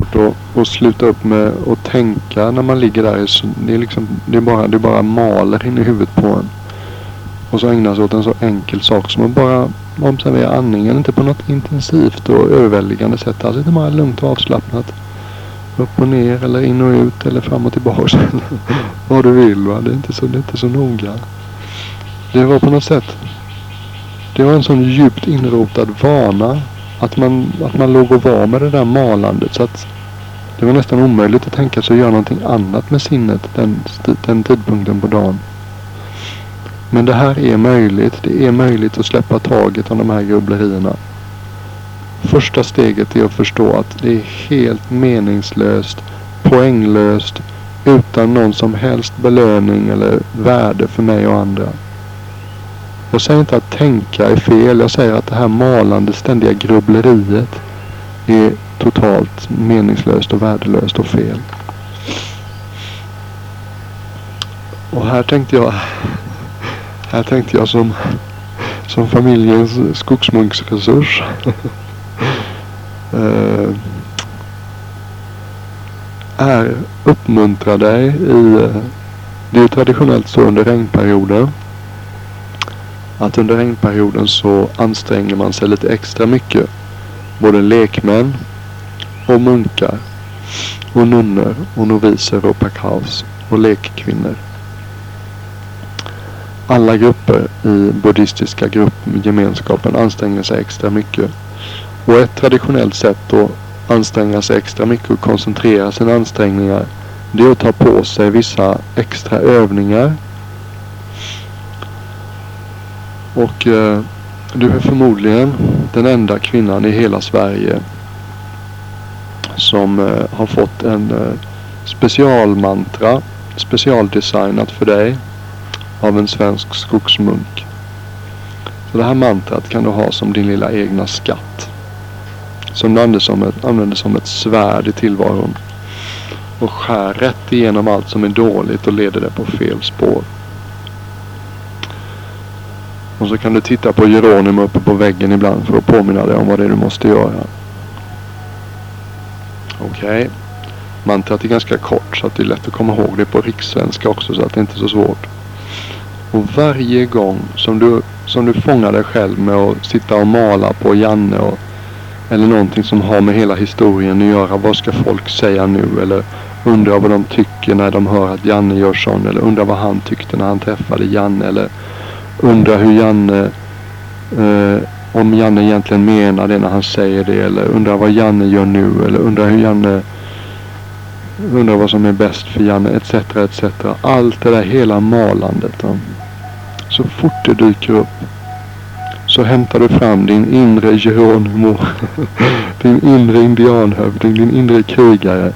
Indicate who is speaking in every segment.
Speaker 1: att, att sluta upp med att tänka när man ligger där. Det är, liksom, det är, bara, det är bara maler in i huvudet på en. Och så ägna sig åt en så enkel sak som att bara observera andningen. Inte på något intensivt och överväldigande sätt. Alltså inte bara lugnt och avslappnat. Upp och ner eller in och ut eller fram och tillbaka. Vad du vill va. Det är inte så, det är inte så noga. Det var på något sätt. Det var en sån djupt inrotad vana. Att man, att man låg och var med det där malandet. Så att det var nästan omöjligt att tänka sig att göra någonting annat med sinnet den, den tidpunkten på dagen. Men det här är möjligt. Det är möjligt att släppa taget om de här grubblerierna. Första steget är att förstå att det är helt meningslöst, poänglöst, utan någon som helst belöning eller värde för mig och andra. Jag säger inte att tänka är fel. Jag säger att det här malande ständiga grubbleriet är totalt meningslöst och värdelöst och fel. Och här tänkte jag här tänkte jag som, som familjens skogsmunksresurs. uh, är uppmuntra dig i, eh, det är ju traditionellt så under regnperioder. Att under regnperioden så anstränger man sig lite extra mycket. Både lekmän och munkar och nunnor och noviser och pakaus och lekkvinnor alla grupper i buddhistiska gruppgemenskapen anstränger sig extra mycket. Och ett traditionellt sätt att anstränga sig extra mycket och koncentrera sina ansträngningar det är att ta på sig vissa extra övningar. Och eh, du är förmodligen den enda kvinnan i hela Sverige som eh, har fått en eh, specialmantra specialdesignat för dig av en svensk skogsmunk. Så det här mantrat kan du ha som din lilla egna skatt. Som du använder som ett, använder som ett svärd i tillvaron. Och skär rätt igenom allt som är dåligt och leder det på fel spår. Och så kan du titta på Geronimo uppe på väggen ibland för att påminna dig om vad det är du måste göra. Okej. Okay. Mantrat är ganska kort så att det är lätt att komma ihåg det på rikssvenska också så att det inte är så svårt. Och varje gång som du, som du fångar dig själv med att sitta och mala på Janne och, eller någonting som har med hela historien att göra. Vad ska folk säga nu? Eller undra vad de tycker när de hör att Janne gör sån. Eller undra vad han tyckte när han träffade Janne. Eller Undrar hur Janne eh, om Janne egentligen menar det när han säger det. Eller undrar vad Janne gör nu. Eller undrar hur Janne undrar vad som är bäst för Janne etc. etc. Allt det där hela malandet. Då. Så fort det dyker upp så hämtar du fram din inre Geronimo. din inre indianhövding, din inre krigare.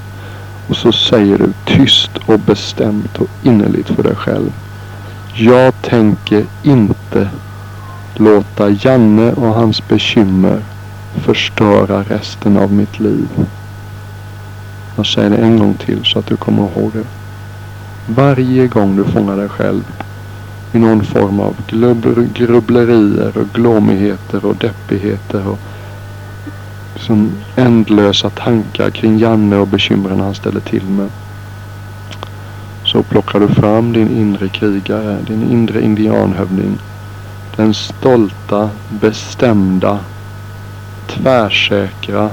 Speaker 1: Och så säger du tyst och bestämt och innerligt för dig själv. Jag tänker inte låta Janne och hans bekymmer förstöra resten av mitt liv. Jag säger det en gång till så att du kommer ihåg det. Varje gång du fångar dig själv i någon form av grubblerier och glåmigheter och deppigheter och som ändlösa tankar kring Janne och bekymren han ställer till med. Så plockar du fram din inre krigare, din inre indianhövding. Den stolta, bestämda, tvärsäkra,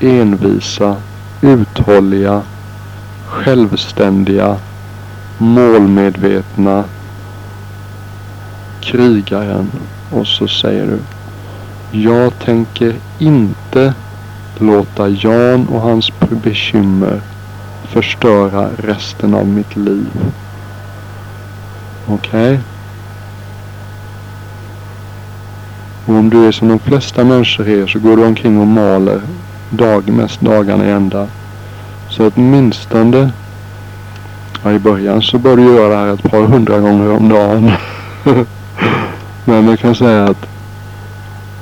Speaker 1: envisa, uthålliga, självständiga, målmedvetna krigaren. Och så säger du. Jag tänker inte låta Jan och hans bekymmer förstöra resten av mitt liv. Okej? Okay? Och om du är som de flesta människor är så går du omkring och maler dag, mest dagarna i ända. Så åtminstone ja, i början så bör du göra det här ett par hundra gånger om dagen. Men jag kan säga att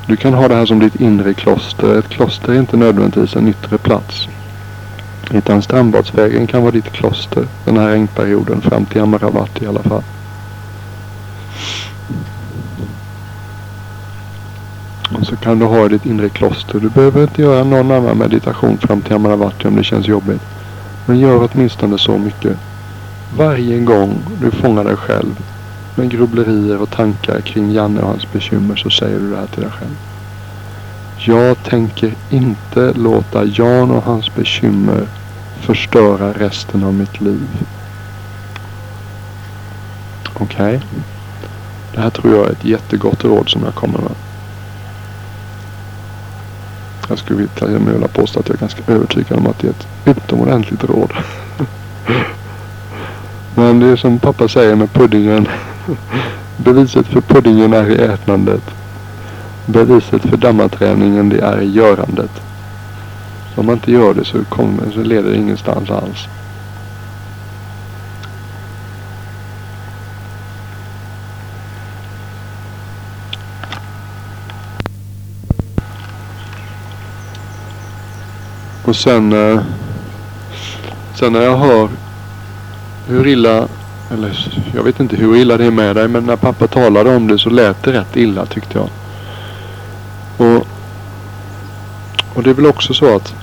Speaker 1: du kan ha det här som ditt inre kloster. Ett kloster är inte nödvändigtvis en yttre plats. Utan Strandbadsvägen kan vara ditt kloster den här regnperioden fram till Amaravat i alla fall. Och så kan du ha ditt inre kloster. Du behöver inte göra någon annan meditation fram till Amaravati om det känns jobbigt. Men gör åtminstone så mycket. Varje gång du fångar dig själv med grubblerier och tankar kring Janne och hans bekymmer så säger du det här till dig själv. Jag tänker inte låta Jan och hans bekymmer förstöra resten av mitt liv. Okej? Okay. Det här tror jag är ett jättegott råd som jag kommer med. Jag skulle vilja påstå att jag är ganska övertygad om att det är ett utomordentligt råd. Men det är som pappa säger med puddingen. Beviset för puddingen är i ätandet. Beviset för dammaträningen det är i görandet. Om man inte gör det så, kommer, så leder det ingenstans alls. Och sen, eh, sen när jag hör hur illa, eller jag vet inte hur illa det är med dig, men när pappa talade om det så lät det rätt illa tyckte jag. Och, och det är väl också så att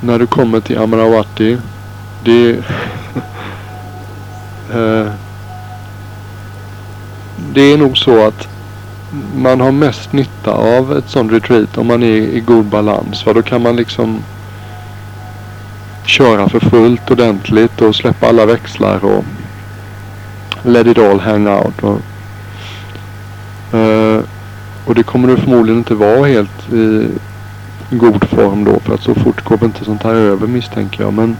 Speaker 1: när du kommer till Amaravati, det eh, det är nog så att man har mest nytta av ett sånt retreat om man är i god balans. För då kan man liksom köra för fullt ordentligt och släppa alla växlar och let it all hang out. Och, eh, och det kommer du förmodligen inte vara helt i god form då för att så fort går inte sånt här över misstänker jag. Men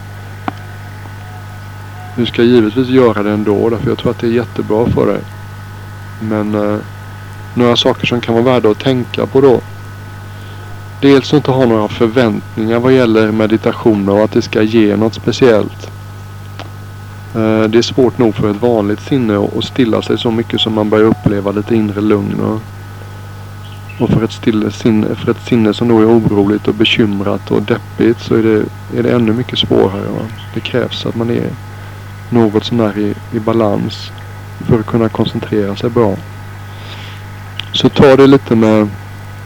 Speaker 1: du ska givetvis göra det ändå därför jag tror att det är jättebra för dig. Men eh, några saker som kan vara värda att tänka på då Dels att inte ha några förväntningar vad gäller meditationer och att det ska ge något speciellt. Eh, det är svårt nog för ett vanligt sinne att stilla sig så mycket som man börjar uppleva lite inre lugn. Och för ett, stille sinne, för ett sinne som då är oroligt och bekymrat och deppigt så är det, är det ännu mycket svårare. Va? Det krävs att man är något som är i, i balans för att kunna koncentrera sig bra. Så ta det lite med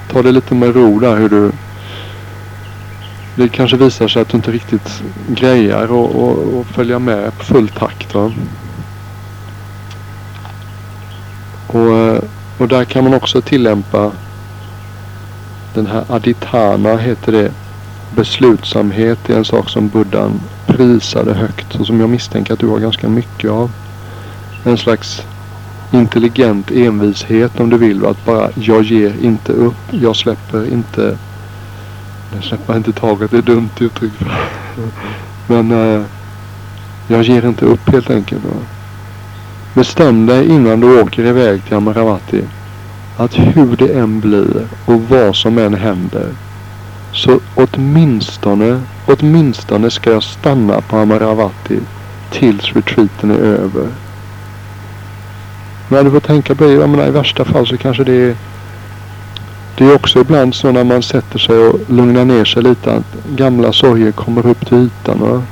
Speaker 1: ta det lite med ro där hur du... Det kanske visar sig att du inte riktigt grejar och, och, och följa med på full takt. Va? Och, eh, och där kan man också tillämpa den här aditana heter det. Beslutsamhet är en sak som buddhan prisade högt och som jag misstänker att du har ganska mycket av. En slags intelligent envishet om du vill. Att bara, jag ger inte upp. Jag släpper inte. Jag släpper inte taget. Det är dumt uttryck. Men eh, jag ger inte upp helt enkelt. Bestäm dig innan du åker iväg till Amaravati. Att hur det än blir och vad som än händer. Så åtminstone, åtminstone ska jag stanna på Amaravati tills retreaten är över. Men du får tänka på det, jag menar, i värsta fall så kanske det är det är också ibland så när man sätter sig och lugnar ner sig lite att gamla sorger kommer upp till ytan. Och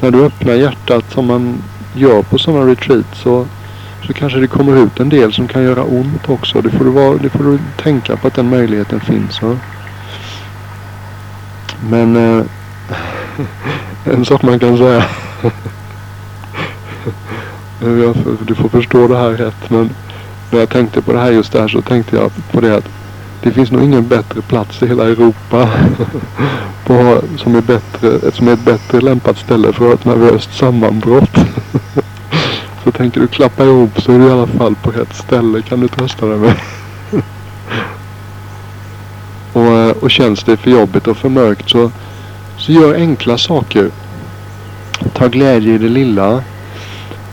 Speaker 1: när du öppnar hjärtat som man gör på sådana retreat så, så kanske det kommer ut en del som kan göra ont också. Det får du, vara, det får du tänka på att den möjligheten finns. Va? Men eh, en sak man kan säga du får förstå det här rätt. Men när jag tänkte på det här just där så tänkte jag på det att det finns nog ingen bättre plats i hela Europa på, som, är bättre, som är ett bättre lämpat ställe för ett nervöst sammanbrott så tänker du klappa ihop så är du i alla fall på rätt ställe kan du trösta dig med. och, eh, och känns det för jobbigt och för mörkt så, så gör enkla saker. Ta glädje i det lilla.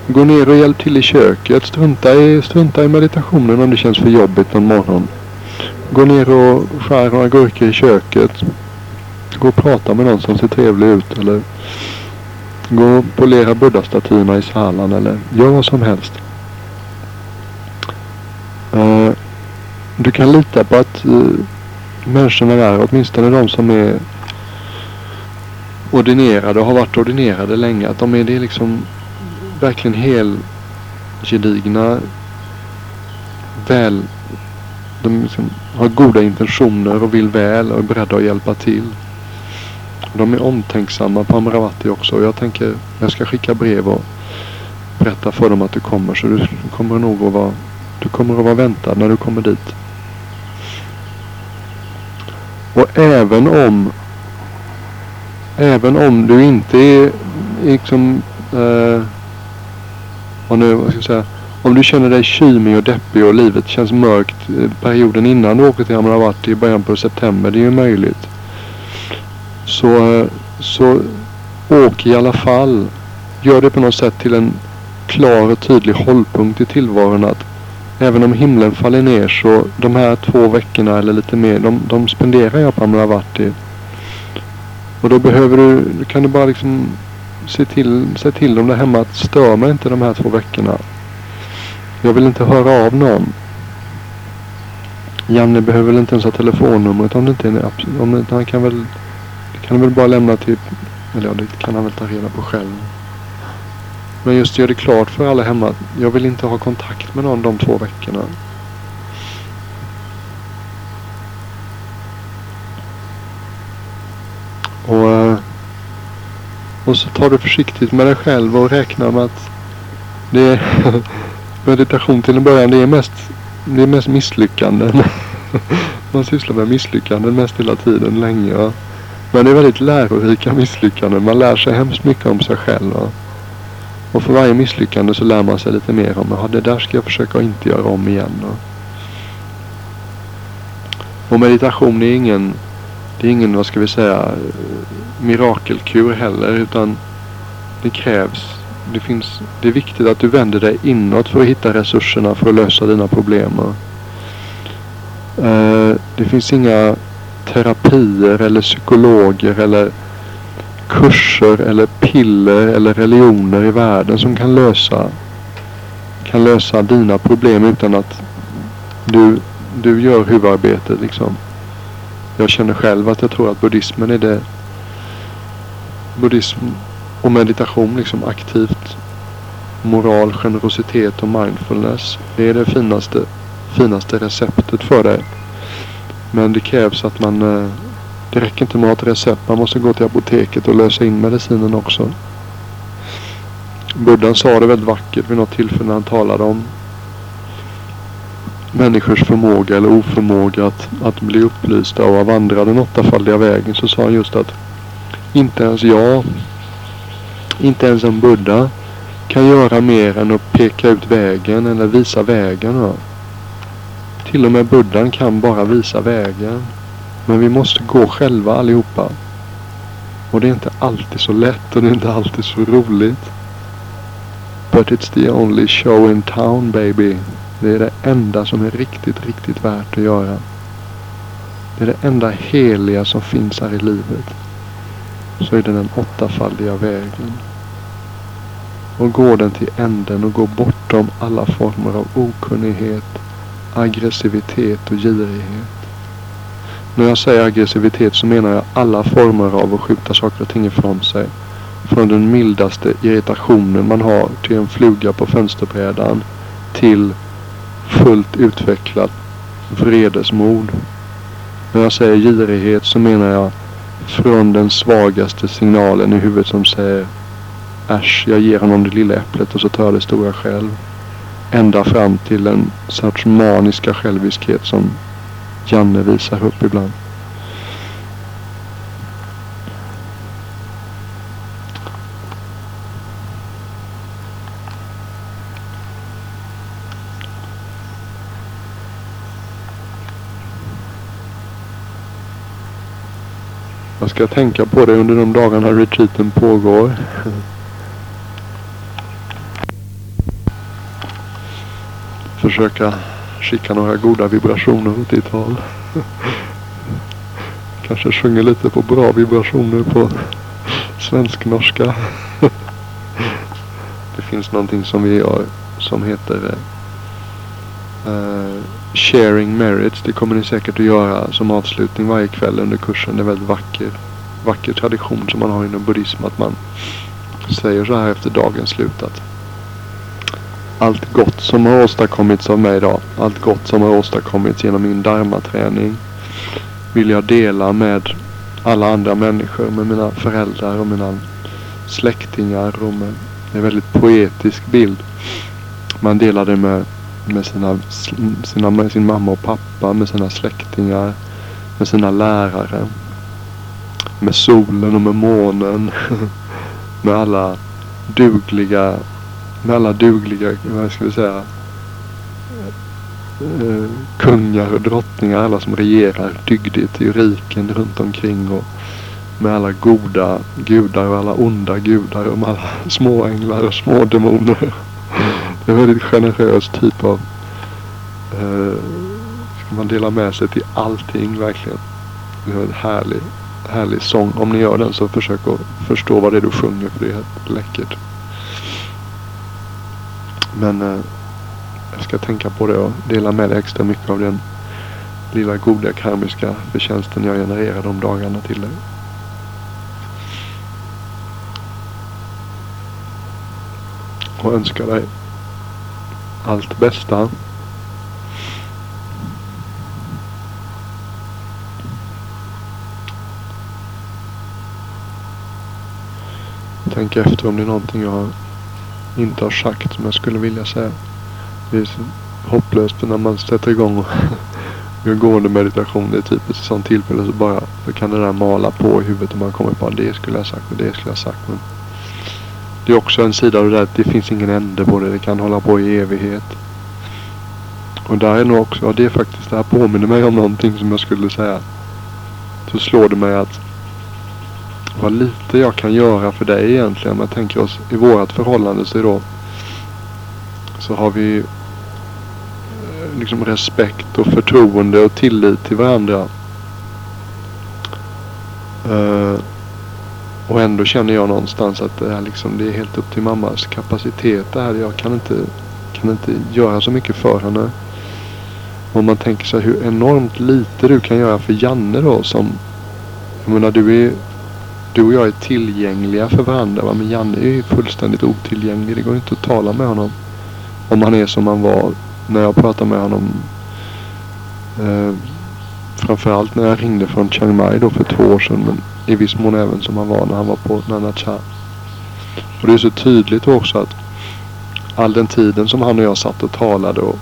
Speaker 1: Gå ner och hjälp till i köket. Strunta i, strunta i meditationen om det känns för jobbigt någon morgon. Gå ner och skär några gurkor i köket. Gå och prata med någon som ser trevlig ut. Eller gå och polera buddha-statyerna i salan. Eller gör vad som helst. Uh, du kan lita på att uh, människorna där, åtminstone de som är ordinerade och har varit ordinerade länge. Att de är det liksom verkligen helgedigna väl De liksom har goda intentioner och vill väl och är beredda att hjälpa till. De är omtänksamma på Amravati också. Jag tänker jag ska skicka brev och berätta för dem att du kommer. Så du kommer nog att vara, du kommer att vara väntad när du kommer dit. Och även om även om du inte är liksom eh, vad nu, vad ska jag säga, om du känner dig kymig och deppig och livet känns mörkt eh, perioden innan du åker till Amravati i början på september, det är ju möjligt. Så, så åk i alla fall. Gör det på något sätt till en klar och tydlig hållpunkt i tillvaron att även om himlen faller ner så de här två veckorna eller lite mer, de, de spenderar jag på Amravati. Och då behöver du, kan du bara liksom se till, se till dem där hemma att stör mig inte de här två veckorna. Jag vill inte höra av någon. Janne behöver väl inte ens ha telefonnumret om det inte är om det, han kan väl kan han väl bara lämna till eller ja, det kan han väl ta reda på själv. Men just gör det klart för alla hemma att jag vill inte ha kontakt med någon de två veckorna. Och, eh, och så tar du försiktigt med dig själv och räknar med att det är meditation till en början. Det är mest, det är mest misslyckanden. Man sysslar med misslyckanden mest hela tiden länge. Men det är väldigt lärorika misslyckanden. Man lär sig hemskt mycket om sig själv. Och för varje misslyckande så lär man sig lite mer om ja, det där ska jag försöka inte göra om igen. Och meditation är ingen, det är ingen, vad ska vi säga, mirakelkur heller. Utan det krävs, det finns, det är viktigt att du vänder dig inåt för att hitta resurserna för att lösa dina problem. Uh, det finns inga terapier eller psykologer eller kurser eller piller eller religioner i världen som kan lösa kan lösa dina problem utan att du, du gör huvudarbetet liksom. Jag känner själv att jag tror att buddhismen är det buddhism och meditation liksom aktivt moral, generositet och mindfulness. Det är det finaste, finaste receptet för dig. Men det krävs att man... Eh, det räcker inte med att ha ett recept. Man måste gå till apoteket och lösa in medicinen också. Buddha sa det väldigt vackert vid något tillfälle när han talade om människors förmåga eller oförmåga att, att bli upplysta och vandra den åttafaldiga vägen. Så sa han just att inte ens jag, inte ens en Buddha kan göra mer än att peka ut vägen eller visa vägen. Till och med buddhan kan bara visa vägen. Men vi måste gå själva allihopa. Och det är inte alltid så lätt och det är inte alltid så roligt. But it's the only show in town baby. Det är det enda som är riktigt, riktigt värt att göra. Det är det enda heliga som finns här i livet. Så är det den åttafaldiga vägen. Och går den till änden och går bortom alla former av okunnighet, aggressivitet och girighet. När jag säger aggressivitet så menar jag alla former av att skjuta saker och ting ifrån sig. Från den mildaste irritationen man har till en fluga på fönsterbrädan till fullt utvecklat vredesmod. När jag säger girighet så menar jag från den svagaste signalen i huvudet som säger Äsch, jag ger honom det lilla äpplet och så tar jag det stora själv ända fram till en sorts maniska själviskhet som Janne visar upp ibland. Jag ska tänka på det under de dagarna retreaten pågår. försöka skicka några goda vibrationer åt ditt håll. Kanske sjunger lite på bra vibrationer på svensk-norska. Det finns någonting som vi gör som heter uh, Sharing Merits. Det kommer ni säkert att göra som avslutning varje kväll under kursen. Det är en väldigt vacker, vacker tradition som man har inom buddhism. Att man säger så här efter dagens slut att allt gott som har åstadkommits av mig idag. Allt gott som har åstadkommits genom min dharma-träning. Vill jag dela med alla andra människor. Med mina föräldrar och mina släktingar. Och med, det är en väldigt poetisk bild. Man delar det med, med, sina, sina, med sin mamma och pappa. Med sina släktingar. Med sina lärare. Med solen och med månen. med alla dugliga med alla dugliga, vad ska vi säga, eh, kungar och drottningar, alla som regerar dygdigt i riken runt omkring och med alla goda gudar och alla onda gudar och med alla småänglar och små demoner. Det är en väldigt generös typ av eh, ska man dela med sig till allting verkligen. Det är en härlig, härlig sång. Om ni gör den så försök att förstå vad det är du sjunger för det är helt läckert. Men eh, jag ska tänka på det och dela med dig extra mycket av den lilla goda karmiska förtjänsten jag genererar de dagarna till dig. Och önskar dig allt bästa. Tänk efter om det är någonting jag har inte har sagt som jag skulle vilja säga. Det är så hopplöst för när man sätter igång och gör gående meditation. Det är typ ett sånt tillfälle så bara så kan det där mala på i huvudet och man kommer på det skulle jag sagt och det skulle jag sagt. Men det är också en sida av det där att det finns ingen ände på det. Det kan hålla på i evighet. Och där är nog också, ja det är faktiskt, det här påminner mig om någonting som jag skulle säga. Så slår det mig att vad lite jag kan göra för dig egentligen. Om jag tänker oss i vårat förhållande så, då, så har vi eh, liksom respekt och förtroende och tillit till varandra. Uh, och ändå känner jag någonstans att det, är liksom, det är helt upp till mammas kapacitet det här. Jag kan inte, kan inte göra så mycket för henne. Om man tänker sig hur enormt lite du kan göra för Janne då som jag menar du är du och jag är tillgängliga för varandra. Va? Men Janne är ju fullständigt otillgänglig. Det går inte att tala med honom. Om han är som han var när jag pratade med honom. Eh, framförallt när jag ringde från Chiang Mai då för två år sedan. Men i viss mån även som han var när han var på Nana Cha. Och det är så tydligt också att all den tiden som han och jag satt och talade och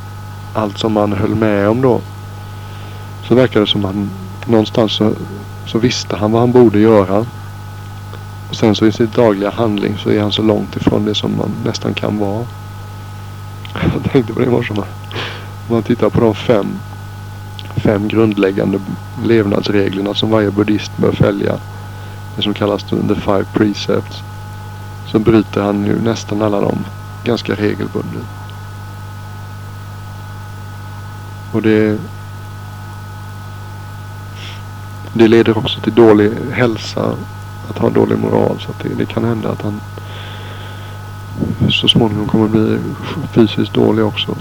Speaker 1: allt som han höll med om då. Så verkar det som han någonstans så, så visste han vad han borde göra. Och sen så i sin dagliga handling så är han så långt ifrån det som man nästan kan vara. Jag tänkte på det i morse. Om man tittar på de fem, fem grundläggande levnadsreglerna som varje buddhist bör följa. Det som kallas the five precepts. Så bryter han ju nästan alla dem ganska regelbundet. Och det det leder också till dålig hälsa att ha dålig moral. Så att det, det kan hända att han så småningom kommer bli fysiskt dålig också.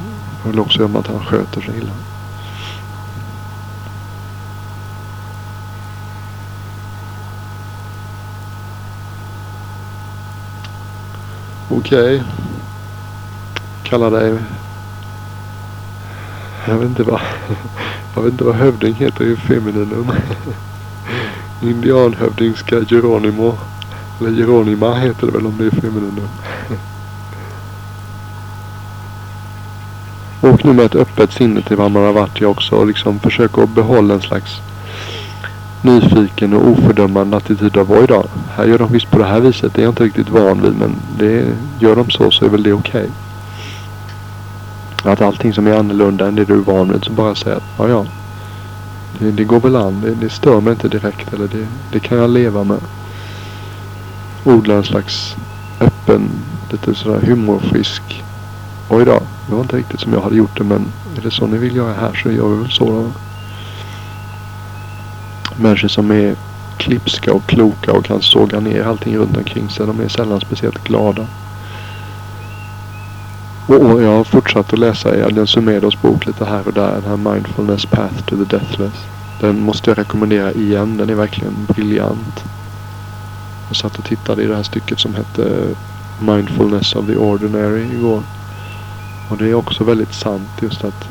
Speaker 1: Eller också om att han sköter sig illa. Okej. Okay. Kalla dig... Jag vet inte vad... Jag vet inte vad hövding heter i femininum. Indianhövdingska Geronimo. Eller Geronima heter det väl om det är femininen. Åk nu med ett öppet sinne till vad man har varit i också och liksom försök att behålla en slags nyfiken och ofördömande attityd av oj då. Här gör de visst på det här viset. Det är jag inte riktigt van vid men det, gör de så så är väl det okej. Okay. Att allting som är annorlunda än det du är van vid så bara säga att ja ja det, det går väl an. Det, det, stör mig inte direkt. Eller det, det kan jag leva med. Odla en slags öppen, lite sådär humorfrisk. Oj då, det var inte riktigt som jag hade gjort det men är det så ni vill göra här så gör vi väl så då. Människor som är klipska och kloka och kan såga ner allting runt omkring sig. De är sällan speciellt glada. Och jag har fortsatt att läsa i Adrian Sumedos bok lite här och där. Den här Mindfulness Path to the Deathless. Den måste jag rekommendera igen. Den är verkligen briljant. Jag satt och tittade i det här stycket som hette Mindfulness of the Ordinary igår. Och det är också väldigt sant just att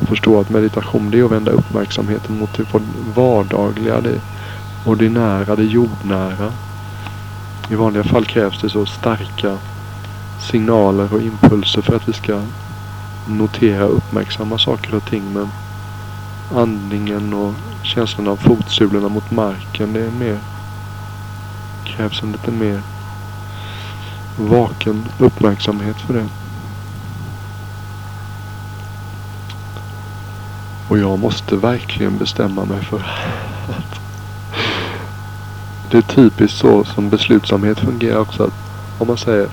Speaker 1: förstå att meditation det är att vända uppmärksamheten mot det vardagliga, det ordinära, det jordnära. I vanliga fall krävs det så starka signaler och impulser för att vi ska notera och uppmärksamma saker och ting. Men andningen och känslan av fotsulorna mot marken, det är mer krävs en lite mer vaken uppmärksamhet för det. Och jag måste verkligen bestämma mig för att det är typiskt så som beslutsamhet fungerar också. Att om man säger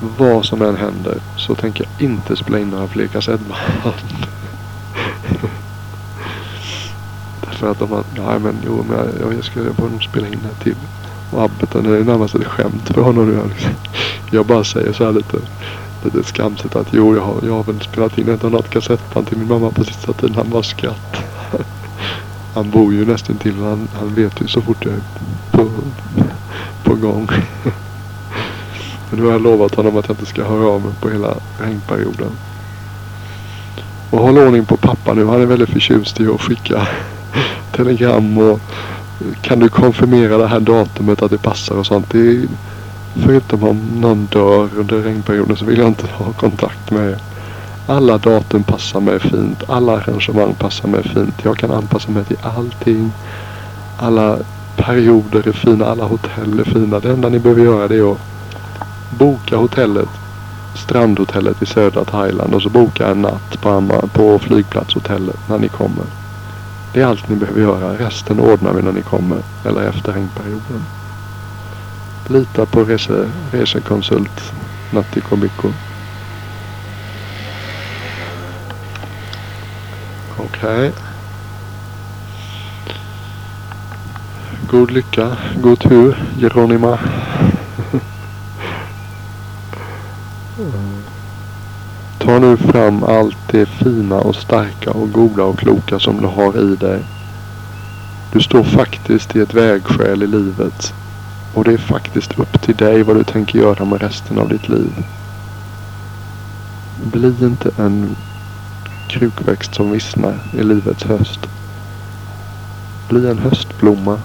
Speaker 1: vad som än händer så tänker jag inte spela in några fler kassettband. Därför att om man, nej men jo men jag, jag ska bara nog spela in det till. Och Abbeten, det är närmast ett skämt för honom nu. Liksom. Jag bara säger så här lite, lite skamset att jo jag har, jag har väl spelat in ett annat kassettband till min mamma på sista tiden. Han bara skratt. Han bor ju nästan till han, han vet ju så fort jag är på, på gång. Men nu har jag lovat honom att jag inte ska höra av mig på hela regnperioden. Och håll ordning på pappa nu. Han är väldigt förtjust i att skicka telegram och kan du konfirmera det här datumet att det passar och sånt. Det är, förutom om någon dör under regnperioden så vill jag inte ha kontakt med er. Alla datum passar mig fint. Alla arrangemang passar mig fint. Jag kan anpassa mig till allting. Alla perioder är fina. Alla hotell är fina. Det enda ni behöver göra det är att boka hotellet. Strandhotellet i södra Thailand och så boka en natt på, på flygplatshotellet när ni kommer. Det är allt ni behöver göra. Resten ordnar vi när ni kommer eller efter regnperioden. Lita på rese, resekonsult Natti Kobiko. Okej. Okay. God lycka, god tur Geronima. Ta nu fram allt det fina och starka och goda och kloka som du har i dig. Du står faktiskt i ett vägskäl i livet. Och det är faktiskt upp till dig vad du tänker göra med resten av ditt liv. Bli inte en krukväxt som vissnar i livets höst. Bli en höstblomma.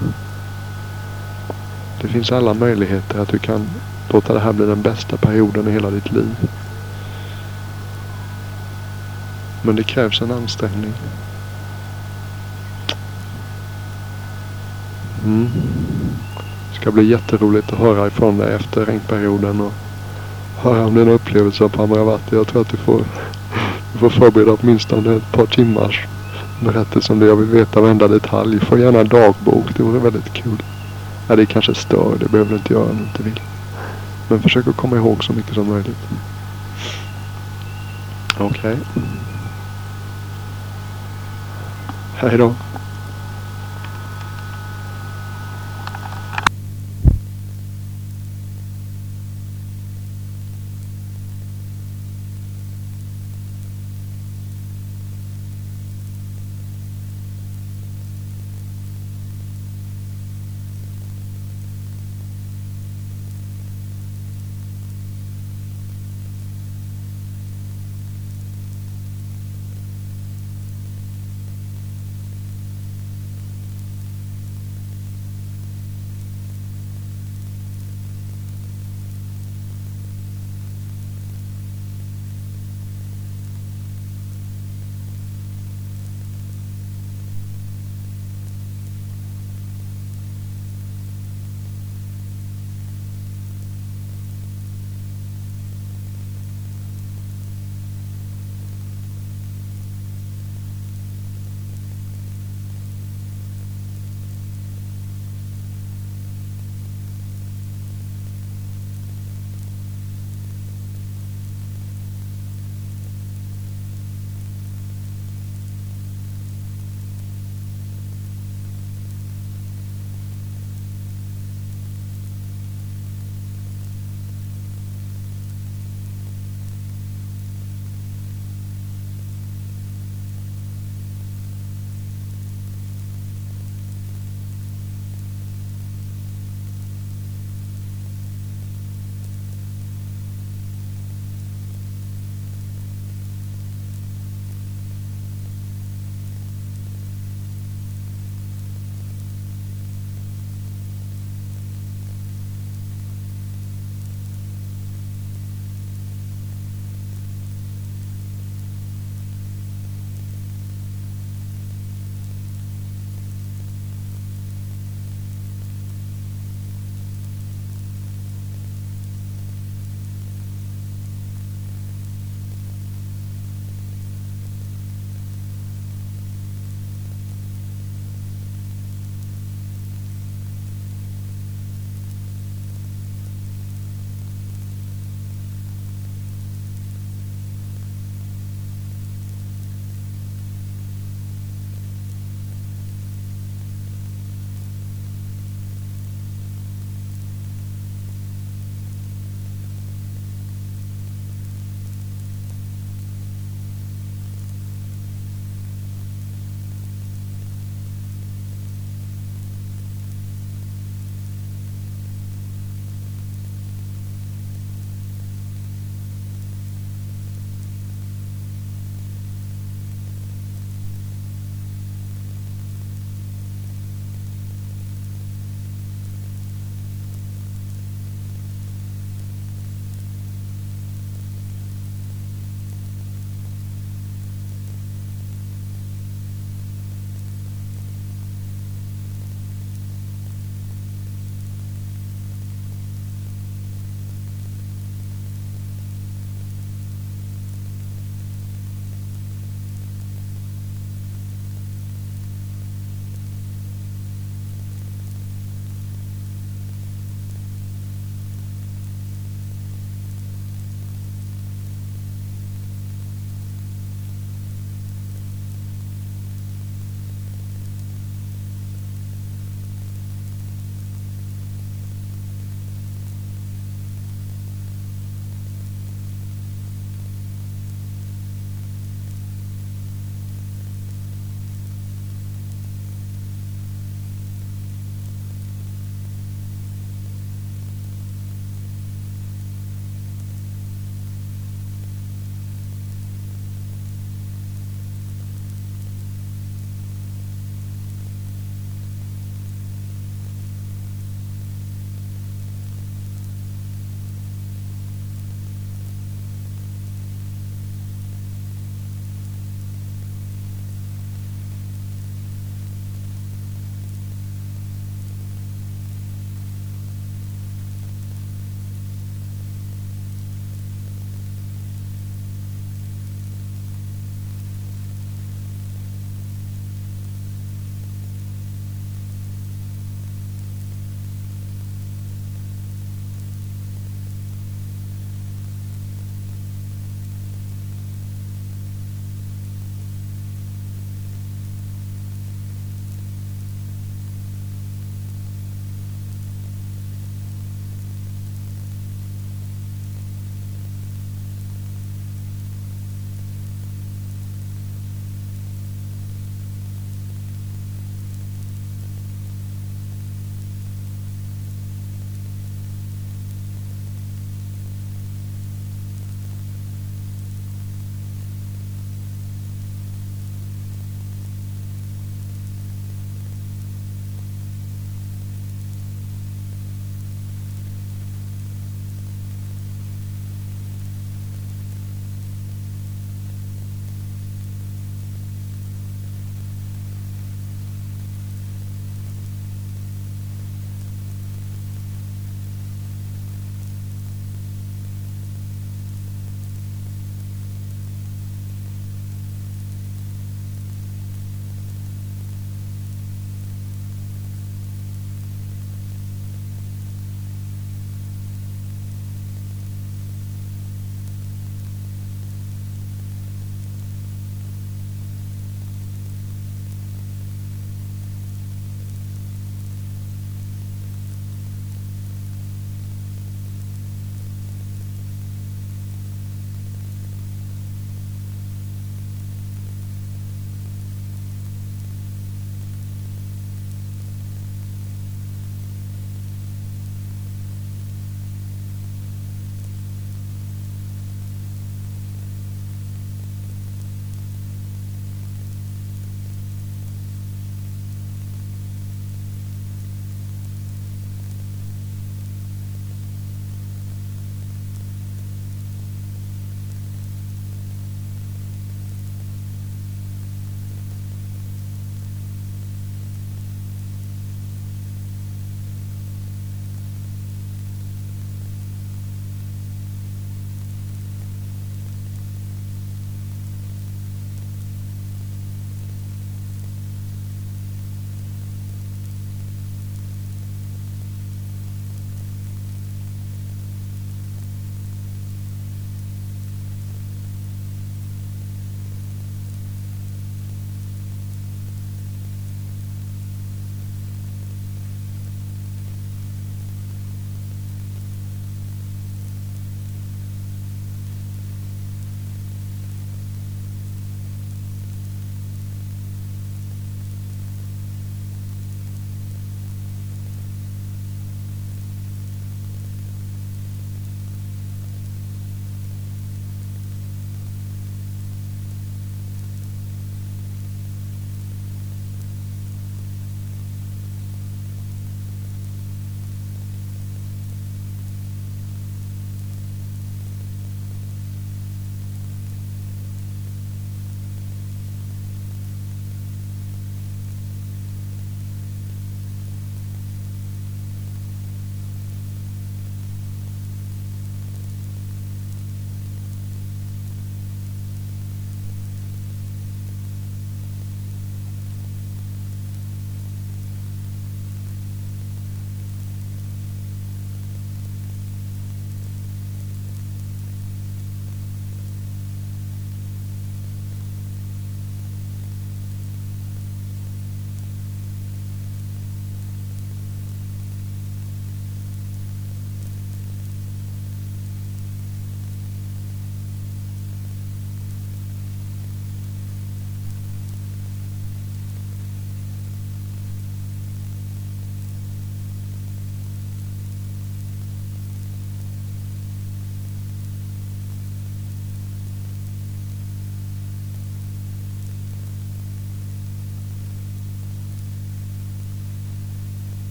Speaker 1: Det finns alla möjligheter att du kan låta det här bli den bästa perioden i hela ditt liv. Men det krävs en ansträngning. Mm. Det ska bli jätteroligt att höra ifrån dig efter regnperioden och höra om dina upplevelser på Amravati. Jag tror att du får, du får förbereda åtminstone ett par timmars berättelse om det. Jag vill veta varenda detalj. Få gärna dagbok. Det vore väldigt kul. Nej, det kanske stör. Det behöver du inte göra om du inte vill. Men försök att komma ihåg så mycket som möjligt. Okej. Okay. Hej då.